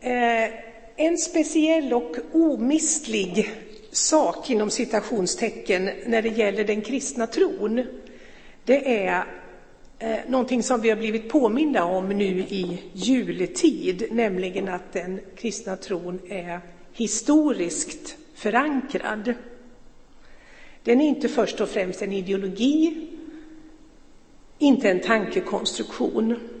Eh, en speciell och omistlig sak inom citationstecken när det gäller den kristna tron, det är eh, någonting som vi har blivit påminda om nu i juletid, nämligen att den kristna tron är historiskt förankrad. Den är inte först och främst en ideologi, inte en tankekonstruktion.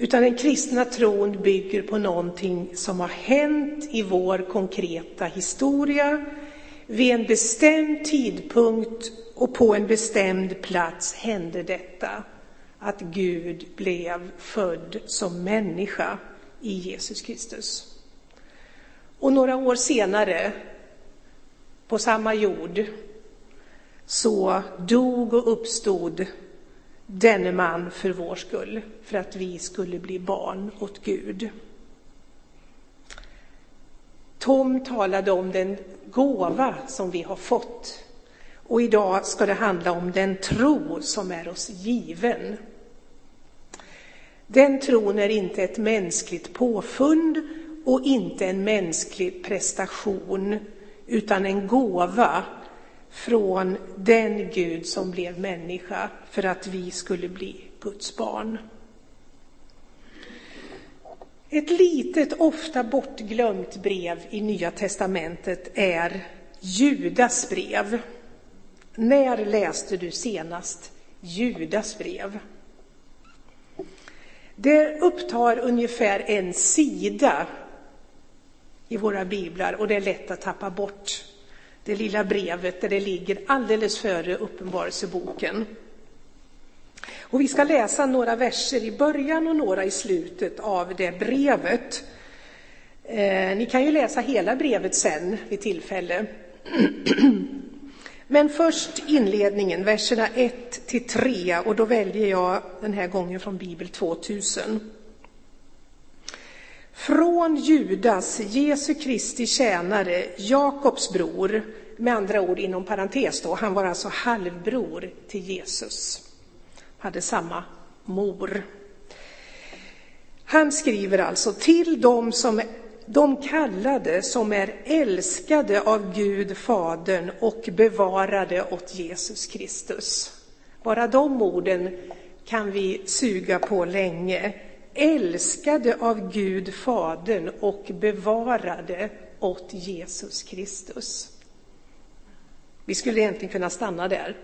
Utan den kristna tron bygger på någonting som har hänt i vår konkreta historia vid en bestämd tidpunkt och på en bestämd plats hände detta att Gud blev född som människa i Jesus Kristus. Och några år senare, på samma jord, så dog och uppstod denne man för vår skull, för att vi skulle bli barn åt Gud. Tom talade om den gåva som vi har fått och idag ska det handla om den tro som är oss given. Den tron är inte ett mänskligt påfund och inte en mänsklig prestation utan en gåva från den Gud som blev människa för att vi skulle bli Guds barn. Ett litet, ofta bortglömt brev i Nya testamentet är Judas brev. När läste du senast Judas brev? Det upptar ungefär en sida i våra biblar och det är lätt att tappa bort det lilla brevet där det ligger alldeles före Uppenbarelseboken. Och vi ska läsa några verser i början och några i slutet av det brevet. Eh, ni kan ju läsa hela brevet sen vid tillfälle. Men först inledningen, verserna 1 till 3 och då väljer jag den här gången från Bibel 2000. Från Judas, Jesu Kristi tjänare, Jakobs bror, med andra ord inom parentes då, han var alltså halvbror till Jesus, hade samma mor. Han skriver alltså till dem som de kallade som är älskade av Gud Fadern och bevarade åt Jesus Kristus. Bara de orden kan vi suga på länge älskade av Gud Fadern och bevarade åt Jesus Kristus. Vi skulle egentligen kunna stanna där.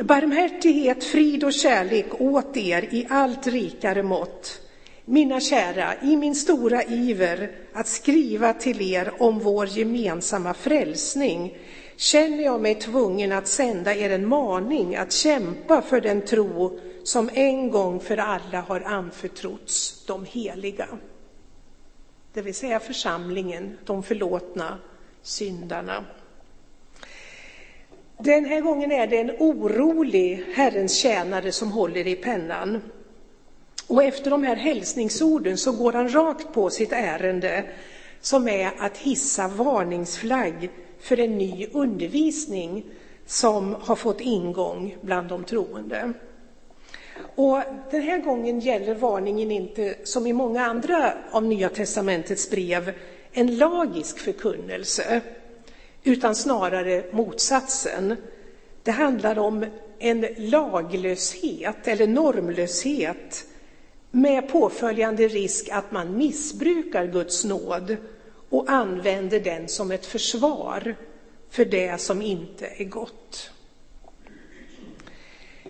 Barmhärtighet, frid och kärlek åt er i allt rikare mått. Mina kära, i min stora iver att skriva till er om vår gemensamma frälsning känner jag mig tvungen att sända er en maning att kämpa för den tro som en gång för alla har anförtrotts de heliga. Det vill säga församlingen, de förlåtna syndarna. Den här gången är det en orolig Herrens tjänare som håller i pennan. Och efter de här hälsningsorden så går han rakt på sitt ärende som är att hissa varningsflagg för en ny undervisning som har fått ingång bland de troende. Och den här gången gäller varningen inte, som i många andra av Nya testamentets brev, en lagisk förkunnelse, utan snarare motsatsen. Det handlar om en laglöshet eller normlöshet med påföljande risk att man missbrukar Guds nåd och använder den som ett försvar för det som inte är gott.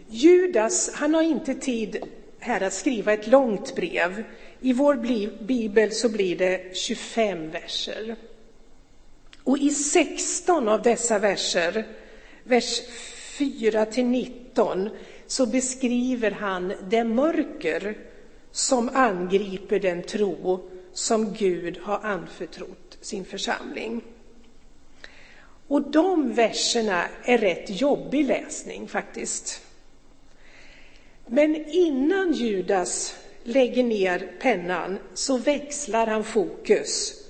Judas, han har inte tid här att skriva ett långt brev. I vår bibel så blir det 25 verser. Och i 16 av dessa verser, vers 4 till 19, så beskriver han det mörker som angriper den tro som Gud har anförtrott sin församling. Och de verserna är rätt jobbig läsning faktiskt. Men innan Judas lägger ner pennan så växlar han fokus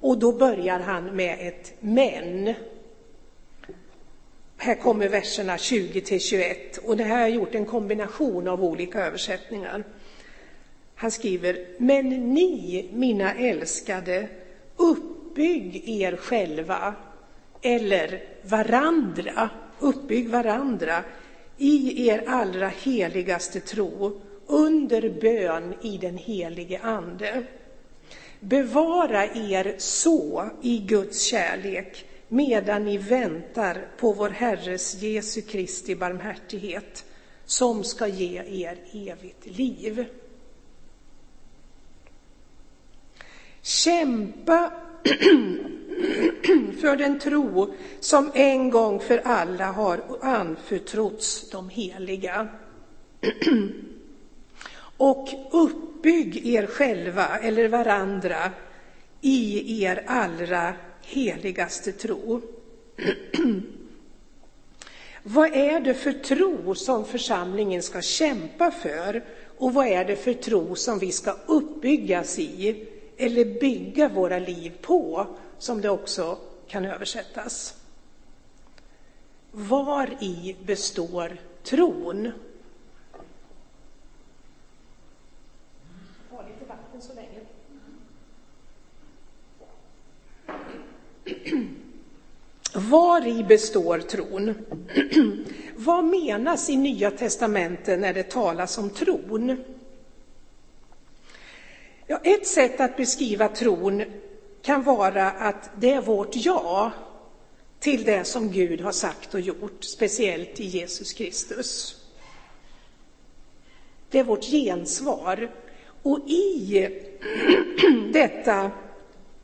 och då börjar han med ett men. Här kommer verserna 20 till 21 och det här har jag gjort en kombination av olika översättningar. Han skriver, men ni, mina älskade, uppbygg er själva eller varandra, uppbygg varandra i er allra heligaste tro under bön i den helige Ande. Bevara er så i Guds kärlek medan ni väntar på vår Herres Jesu Kristi barmhärtighet som ska ge er evigt liv. Kämpa för den tro som en gång för alla har anförtrotts de heliga. Och uppbygg er själva eller varandra i er allra heligaste tro. Vad är det för tro som församlingen ska kämpa för och vad är det för tro som vi ska uppbyggas i eller bygga våra liv på, som det också kan översättas. Var i består tron? Ta lite vatten så länge. Var i består tron? Vad menas i Nya testamentet när det talas om tron? Ja, ett sätt att beskriva tron kan vara att det är vårt ja till det som Gud har sagt och gjort, speciellt i Jesus Kristus. Det är vårt gensvar. Och i detta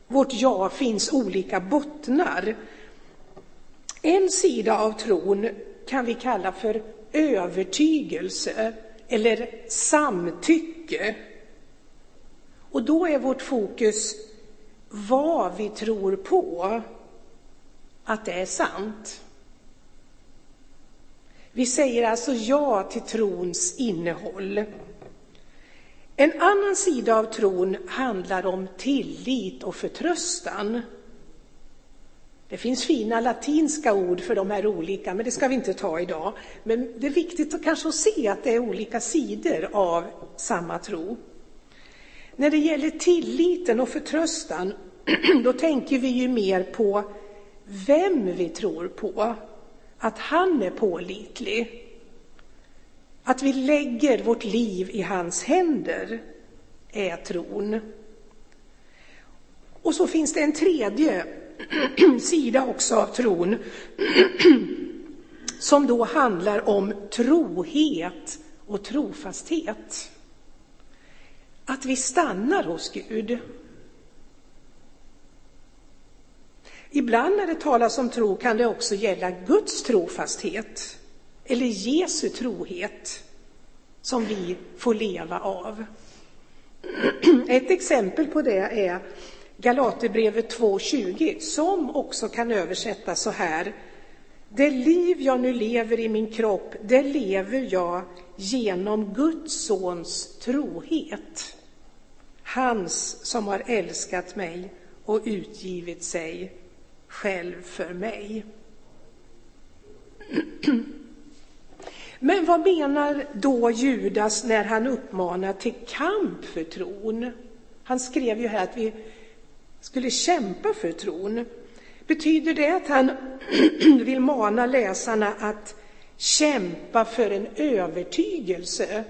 vårt ja finns olika bottnar. En sida av tron kan vi kalla för övertygelse eller samtycke. Och då är vårt fokus vad vi tror på, att det är sant. Vi säger alltså ja till trons innehåll. En annan sida av tron handlar om tillit och förtröstan. Det finns fina latinska ord för de här olika, men det ska vi inte ta idag. Men det är viktigt att kanske se att det är olika sidor av samma tro. När det gäller tilliten och förtröstan, då tänker vi ju mer på vem vi tror på, att han är pålitlig. Att vi lägger vårt liv i hans händer är tron. Och så finns det en tredje sida också av tron som då handlar om trohet och trofasthet. Att vi stannar hos Gud. Ibland när det talas om tro kan det också gälla Guds trofasthet eller Jesu trohet som vi får leva av. Ett exempel på det är Galaterbrevet 2.20 som också kan översättas så här. Det liv jag nu lever i min kropp, det lever jag genom Guds sons trohet. Hans som har älskat mig och utgivit sig själv för mig. Men vad menar då Judas när han uppmanar till kamp för tron? Han skrev ju här att vi skulle kämpa för tron. Betyder det att han vill mana läsarna att kämpa för en övertygelse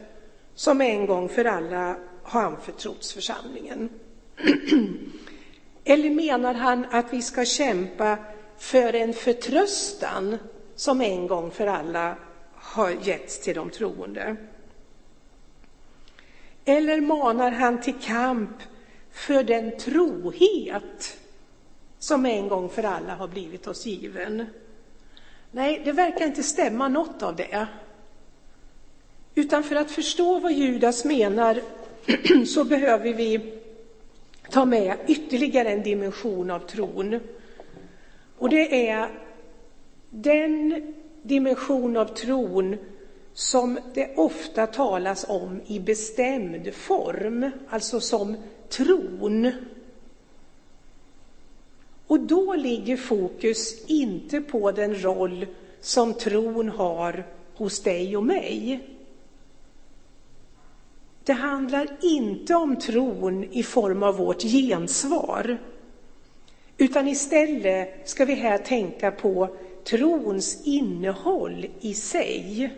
som en gång för alla har anförtrotts församlingen? Eller menar han att vi ska kämpa för en förtröstan som en gång för alla har getts till de troende? Eller manar han till kamp för den trohet som en gång för alla har blivit oss given? Nej, det verkar inte stämma något av det. Utan för att förstå vad Judas menar så behöver vi ta med ytterligare en dimension av tron. Och det är den dimension av tron som det ofta talas om i bestämd form, alltså som tron. Och då ligger fokus inte på den roll som tron har hos dig och mig. Det handlar inte om tron i form av vårt gensvar, utan istället ska vi här tänka på trons innehåll i sig.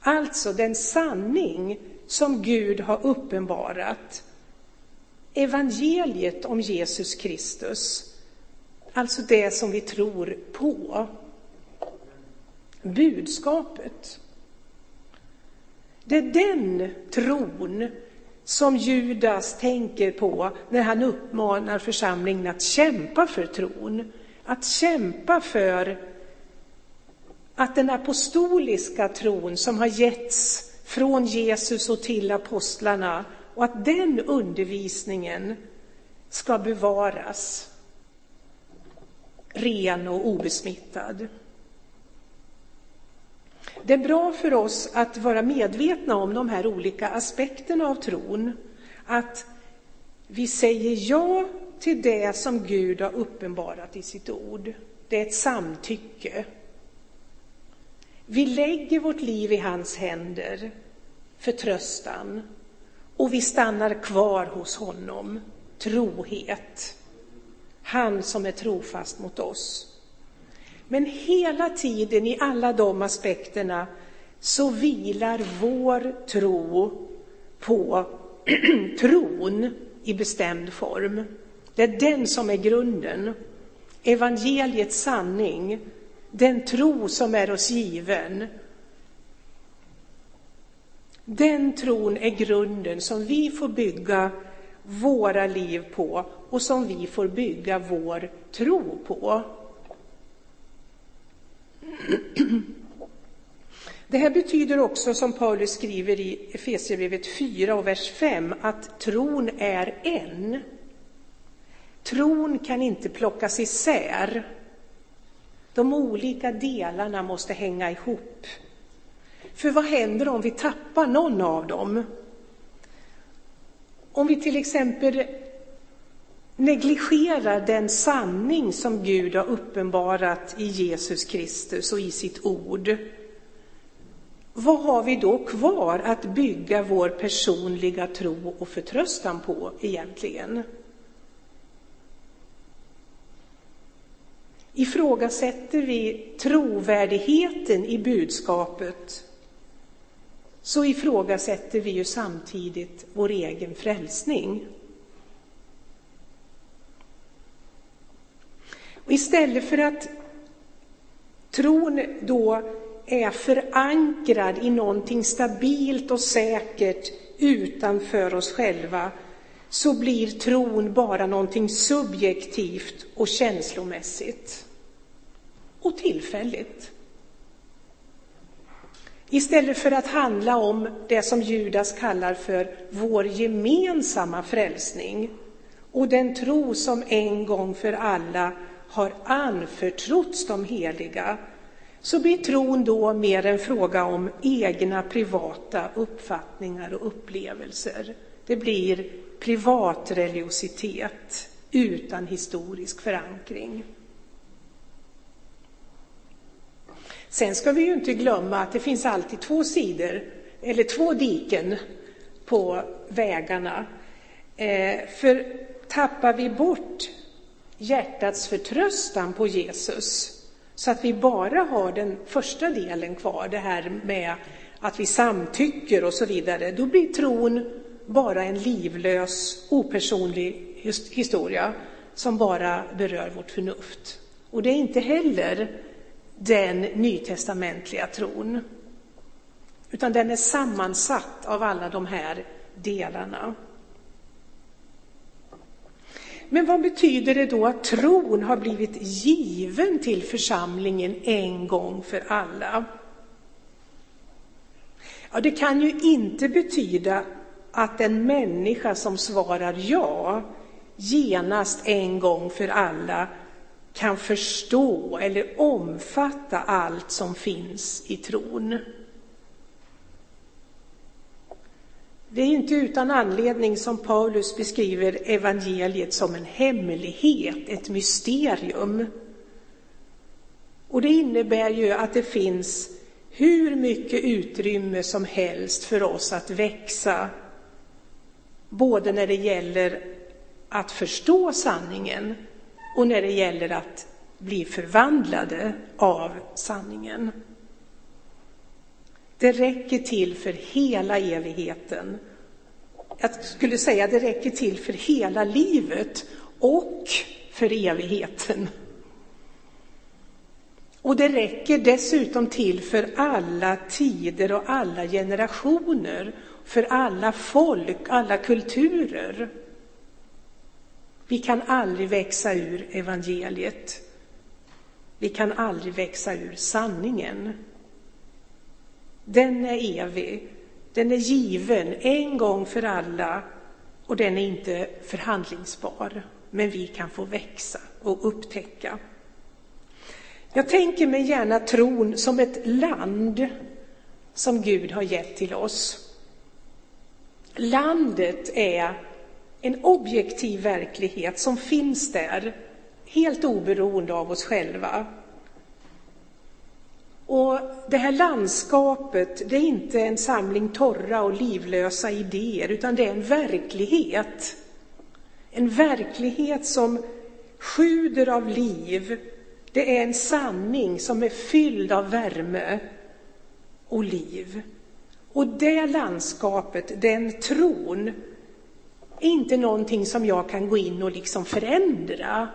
Alltså den sanning som Gud har uppenbarat. Evangeliet om Jesus Kristus, alltså det som vi tror på. Budskapet. Det är den tron som Judas tänker på när han uppmanar församlingen att kämpa för tron. Att kämpa för att den apostoliska tron som har getts från Jesus och till apostlarna och att den undervisningen ska bevaras ren och obesmittad. Det är bra för oss att vara medvetna om de här olika aspekterna av tron. Att vi säger ja till det som Gud har uppenbarat i sitt ord. Det är ett samtycke. Vi lägger vårt liv i hans händer, förtröstan, och vi stannar kvar hos honom, trohet. Han som är trofast mot oss. Men hela tiden i alla de aspekterna så vilar vår tro på tron i bestämd form. Det är den som är grunden. Evangeliets sanning, den tro som är oss given. Den tron är grunden som vi får bygga våra liv på och som vi får bygga vår tro på. Det här betyder också, som Paulus skriver i Efesierbrevet 4 och vers 5, att tron är en. Tron kan inte plockas isär. De olika delarna måste hänga ihop. För vad händer om vi tappar någon av dem? Om vi till exempel negligerar den sanning som Gud har uppenbarat i Jesus Kristus och i sitt ord, vad har vi då kvar att bygga vår personliga tro och förtröstan på egentligen? Ifrågasätter vi trovärdigheten i budskapet så ifrågasätter vi ju samtidigt vår egen frälsning. Och istället för att tron då är förankrad i någonting stabilt och säkert utanför oss själva så blir tron bara någonting subjektivt och känslomässigt och tillfälligt. Istället för att handla om det som Judas kallar för vår gemensamma frälsning och den tro som en gång för alla har anförtrotts de heliga, så blir tron då mer en fråga om egna privata uppfattningar och upplevelser. Det blir privatreligiositet utan historisk förankring. Sen ska vi ju inte glömma att det finns alltid två sidor, eller två diken på vägarna. Eh, för tappar vi bort hjärtats förtröstan på Jesus så att vi bara har den första delen kvar, det här med att vi samtycker och så vidare, då blir tron bara en livlös, opersonlig historia som bara berör vårt förnuft. Och det är inte heller den nytestamentliga tron, utan den är sammansatt av alla de här delarna. Men vad betyder det då att tron har blivit given till församlingen en gång för alla? Ja, det kan ju inte betyda att en människa som svarar ja genast en gång för alla kan förstå eller omfatta allt som finns i tron. Det är inte utan anledning som Paulus beskriver evangeliet som en hemlighet, ett mysterium. Och det innebär ju att det finns hur mycket utrymme som helst för oss att växa, både när det gäller att förstå sanningen och när det gäller att bli förvandlade av sanningen. Det räcker till för hela evigheten. Jag skulle säga det räcker till för hela livet och för evigheten. Och det räcker dessutom till för alla tider och alla generationer, för alla folk, alla kulturer. Vi kan aldrig växa ur evangeliet. Vi kan aldrig växa ur sanningen. Den är evig, den är given en gång för alla och den är inte förhandlingsbar. Men vi kan få växa och upptäcka. Jag tänker mig gärna tron som ett land som Gud har gett till oss. Landet är en objektiv verklighet som finns där, helt oberoende av oss själva. Och det här landskapet, det är inte en samling torra och livlösa idéer, utan det är en verklighet. En verklighet som sjuder av liv. Det är en sanning som är fylld av värme och liv. Och det landskapet, den tron, är inte någonting som jag kan gå in och liksom förändra.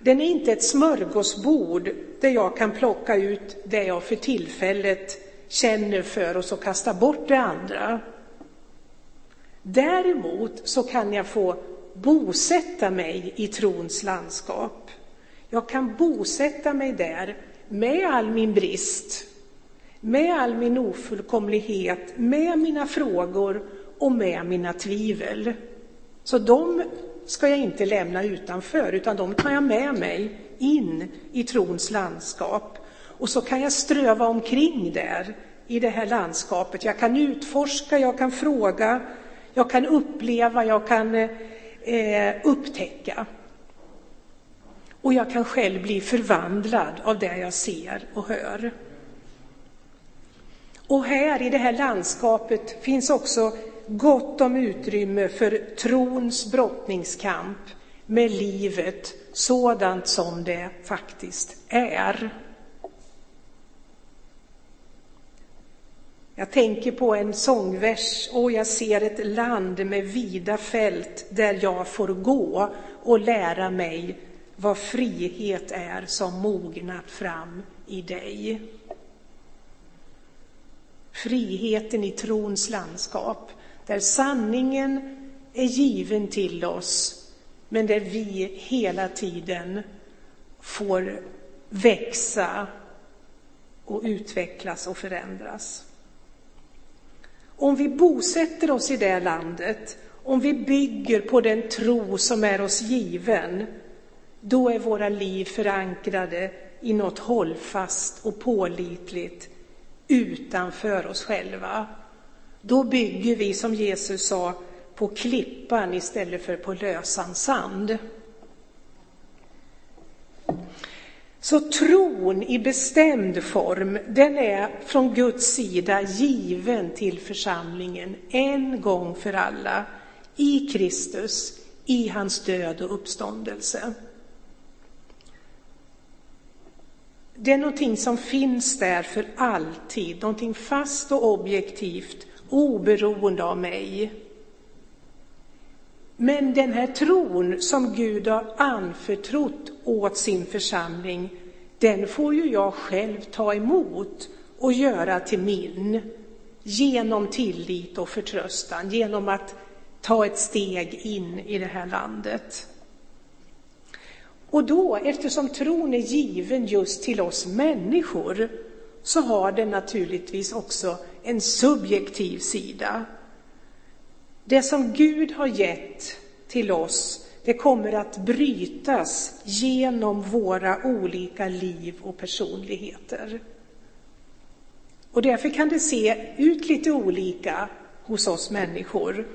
Den är inte ett smörgåsbord där jag kan plocka ut det jag för tillfället känner för och så kasta bort det andra. Däremot så kan jag få bosätta mig i trons landskap. Jag kan bosätta mig där med all min brist, med all min ofullkomlighet, med mina frågor och med mina tvivel. Så de ska jag inte lämna utanför, utan de tar jag med mig in i trons landskap. Och så kan jag ströva omkring där i det här landskapet. Jag kan utforska, jag kan fråga, jag kan uppleva, jag kan eh, upptäcka. Och jag kan själv bli förvandlad av det jag ser och hör. Och här i det här landskapet finns också gott om utrymme för trons brottningskamp med livet sådant som det faktiskt är. Jag tänker på en sångvers. Och jag ser ett land med vida fält där jag får gå och lära mig vad frihet är som mognat fram i dig. Friheten i trons landskap, där sanningen är given till oss, men där vi hela tiden får växa och utvecklas och förändras. Om vi bosätter oss i det landet, om vi bygger på den tro som är oss given, då är våra liv förankrade i något hållfast och pålitligt utanför oss själva. Då bygger vi, som Jesus sa, på klippan istället för på lösan sand. Så tron i bestämd form, den är från Guds sida given till församlingen en gång för alla i Kristus, i hans död och uppståndelse. Det är någonting som finns där för alltid, någonting fast och objektivt, oberoende av mig. Men den här tron som Gud har anförtrott åt sin församling, den får ju jag själv ta emot och göra till min genom tillit och förtröstan, genom att ta ett steg in i det här landet. Och då, eftersom tron är given just till oss människor, så har den naturligtvis också en subjektiv sida. Det som Gud har gett till oss, det kommer att brytas genom våra olika liv och personligheter. Och därför kan det se ut lite olika hos oss människor.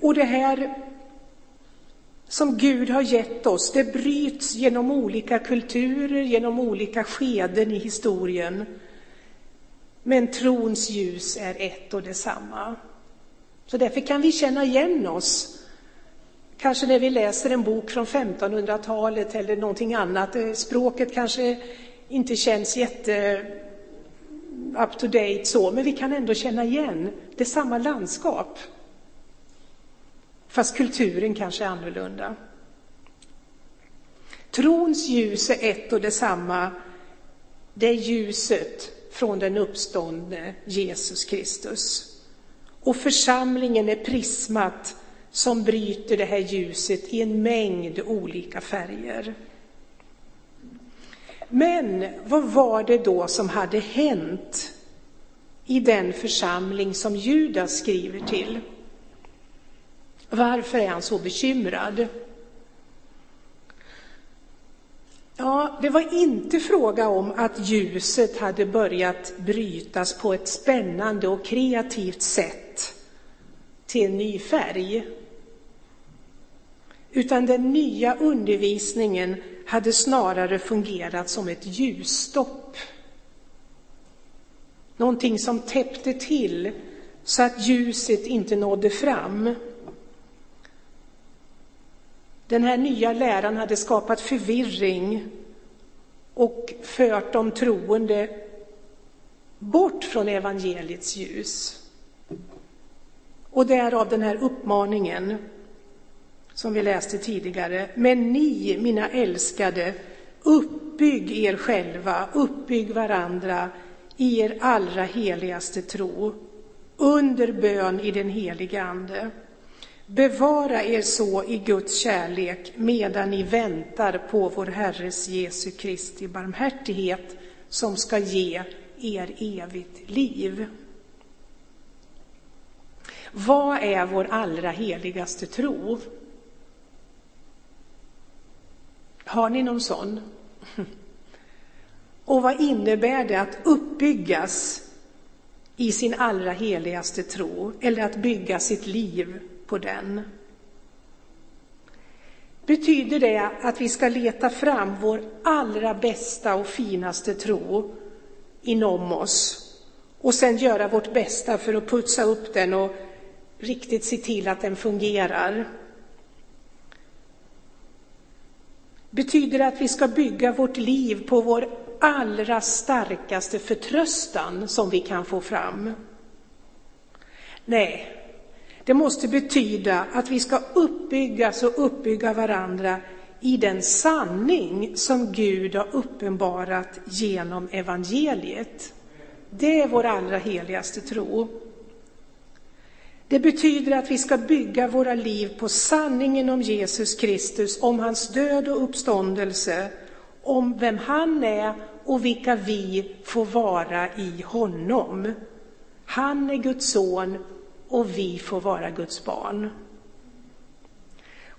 Och det här som Gud har gett oss, det bryts genom olika kulturer, genom olika skeden i historien. Men trons ljus är ett och detsamma. Så därför kan vi känna igen oss. Kanske när vi läser en bok från 1500-talet eller någonting annat. Eh, språket kanske inte känns jätte up to date så, men vi kan ändå känna igen. Det är samma landskap. Fast kulturen kanske är annorlunda. Trons ljus är ett och detsamma. Det är ljuset från den uppståndne Jesus Kristus. Och församlingen är prismat som bryter det här ljuset i en mängd olika färger. Men vad var det då som hade hänt i den församling som Judas skriver till? Varför är han så bekymrad? Ja, det var inte fråga om att ljuset hade börjat brytas på ett spännande och kreativt sätt till en ny färg. Utan den nya undervisningen hade snarare fungerat som ett ljusstopp. Någonting som täppte till så att ljuset inte nådde fram. Den här nya läran hade skapat förvirring och fört de troende bort från evangeliets ljus. Och därav den här uppmaningen som vi läste tidigare. Men ni, mina älskade, uppbygg er själva, uppbygg varandra i er allra heligaste tro, under bön i den helige Ande. Bevara er så i Guds kärlek medan ni väntar på vår Herres Jesu Kristi barmhärtighet som ska ge er evigt liv. Vad är vår allra heligaste tro? Har ni någon sån? Och vad innebär det att uppbyggas i sin allra heligaste tro eller att bygga sitt liv på den? Betyder det att vi ska leta fram vår allra bästa och finaste tro inom oss och sen göra vårt bästa för att putsa upp den och riktigt se till att den fungerar? Betyder det att vi ska bygga vårt liv på vår allra starkaste förtröstan som vi kan få fram? Nej, det måste betyda att vi ska uppbyggas och uppbygga varandra i den sanning som Gud har uppenbarat genom evangeliet. Det är vår allra heligaste tro. Det betyder att vi ska bygga våra liv på sanningen om Jesus Kristus, om hans död och uppståndelse, om vem han är och vilka vi får vara i honom. Han är Guds son och vi får vara Guds barn.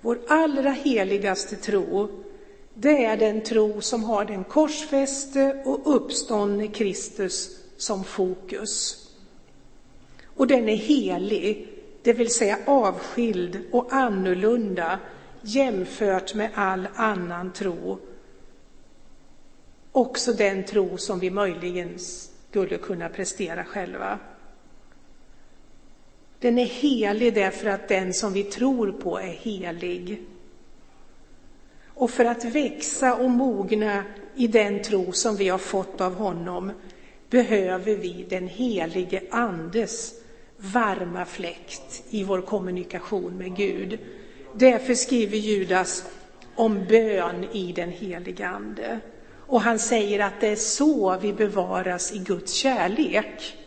Vår allra heligaste tro, det är den tro som har den korsfäste och uppståndne Kristus som fokus. Och den är helig, det vill säga avskild och annorlunda jämfört med all annan tro. Också den tro som vi möjligen skulle kunna prestera själva. Den är helig därför att den som vi tror på är helig. Och för att växa och mogna i den tro som vi har fått av honom behöver vi den helige Andes varma fläkt i vår kommunikation med Gud. Därför skriver Judas om bön i den helige Ande. Och han säger att det är så vi bevaras i Guds kärlek.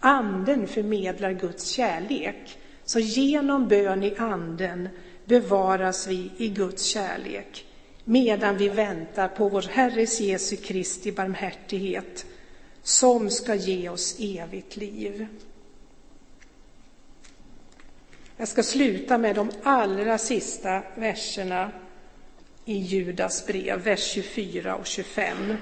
Anden förmedlar Guds kärlek. Så genom bön i anden bevaras vi i Guds kärlek medan vi väntar på vår Herres Jesu Kristi barmhärtighet som ska ge oss evigt liv. Jag ska sluta med de allra sista verserna i Judas brev, vers 24 och 25.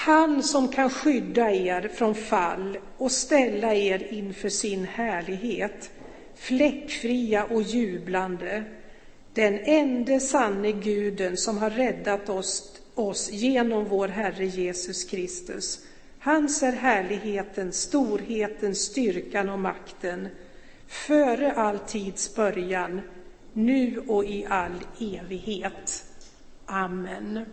Han som kan skydda er från fall och ställa er inför sin härlighet, fläckfria och jublande, den ende sanne Guden som har räddat oss, oss genom vår Herre Jesus Kristus. Hans är härligheten, storheten, styrkan och makten, före all tids början, nu och i all evighet. Amen.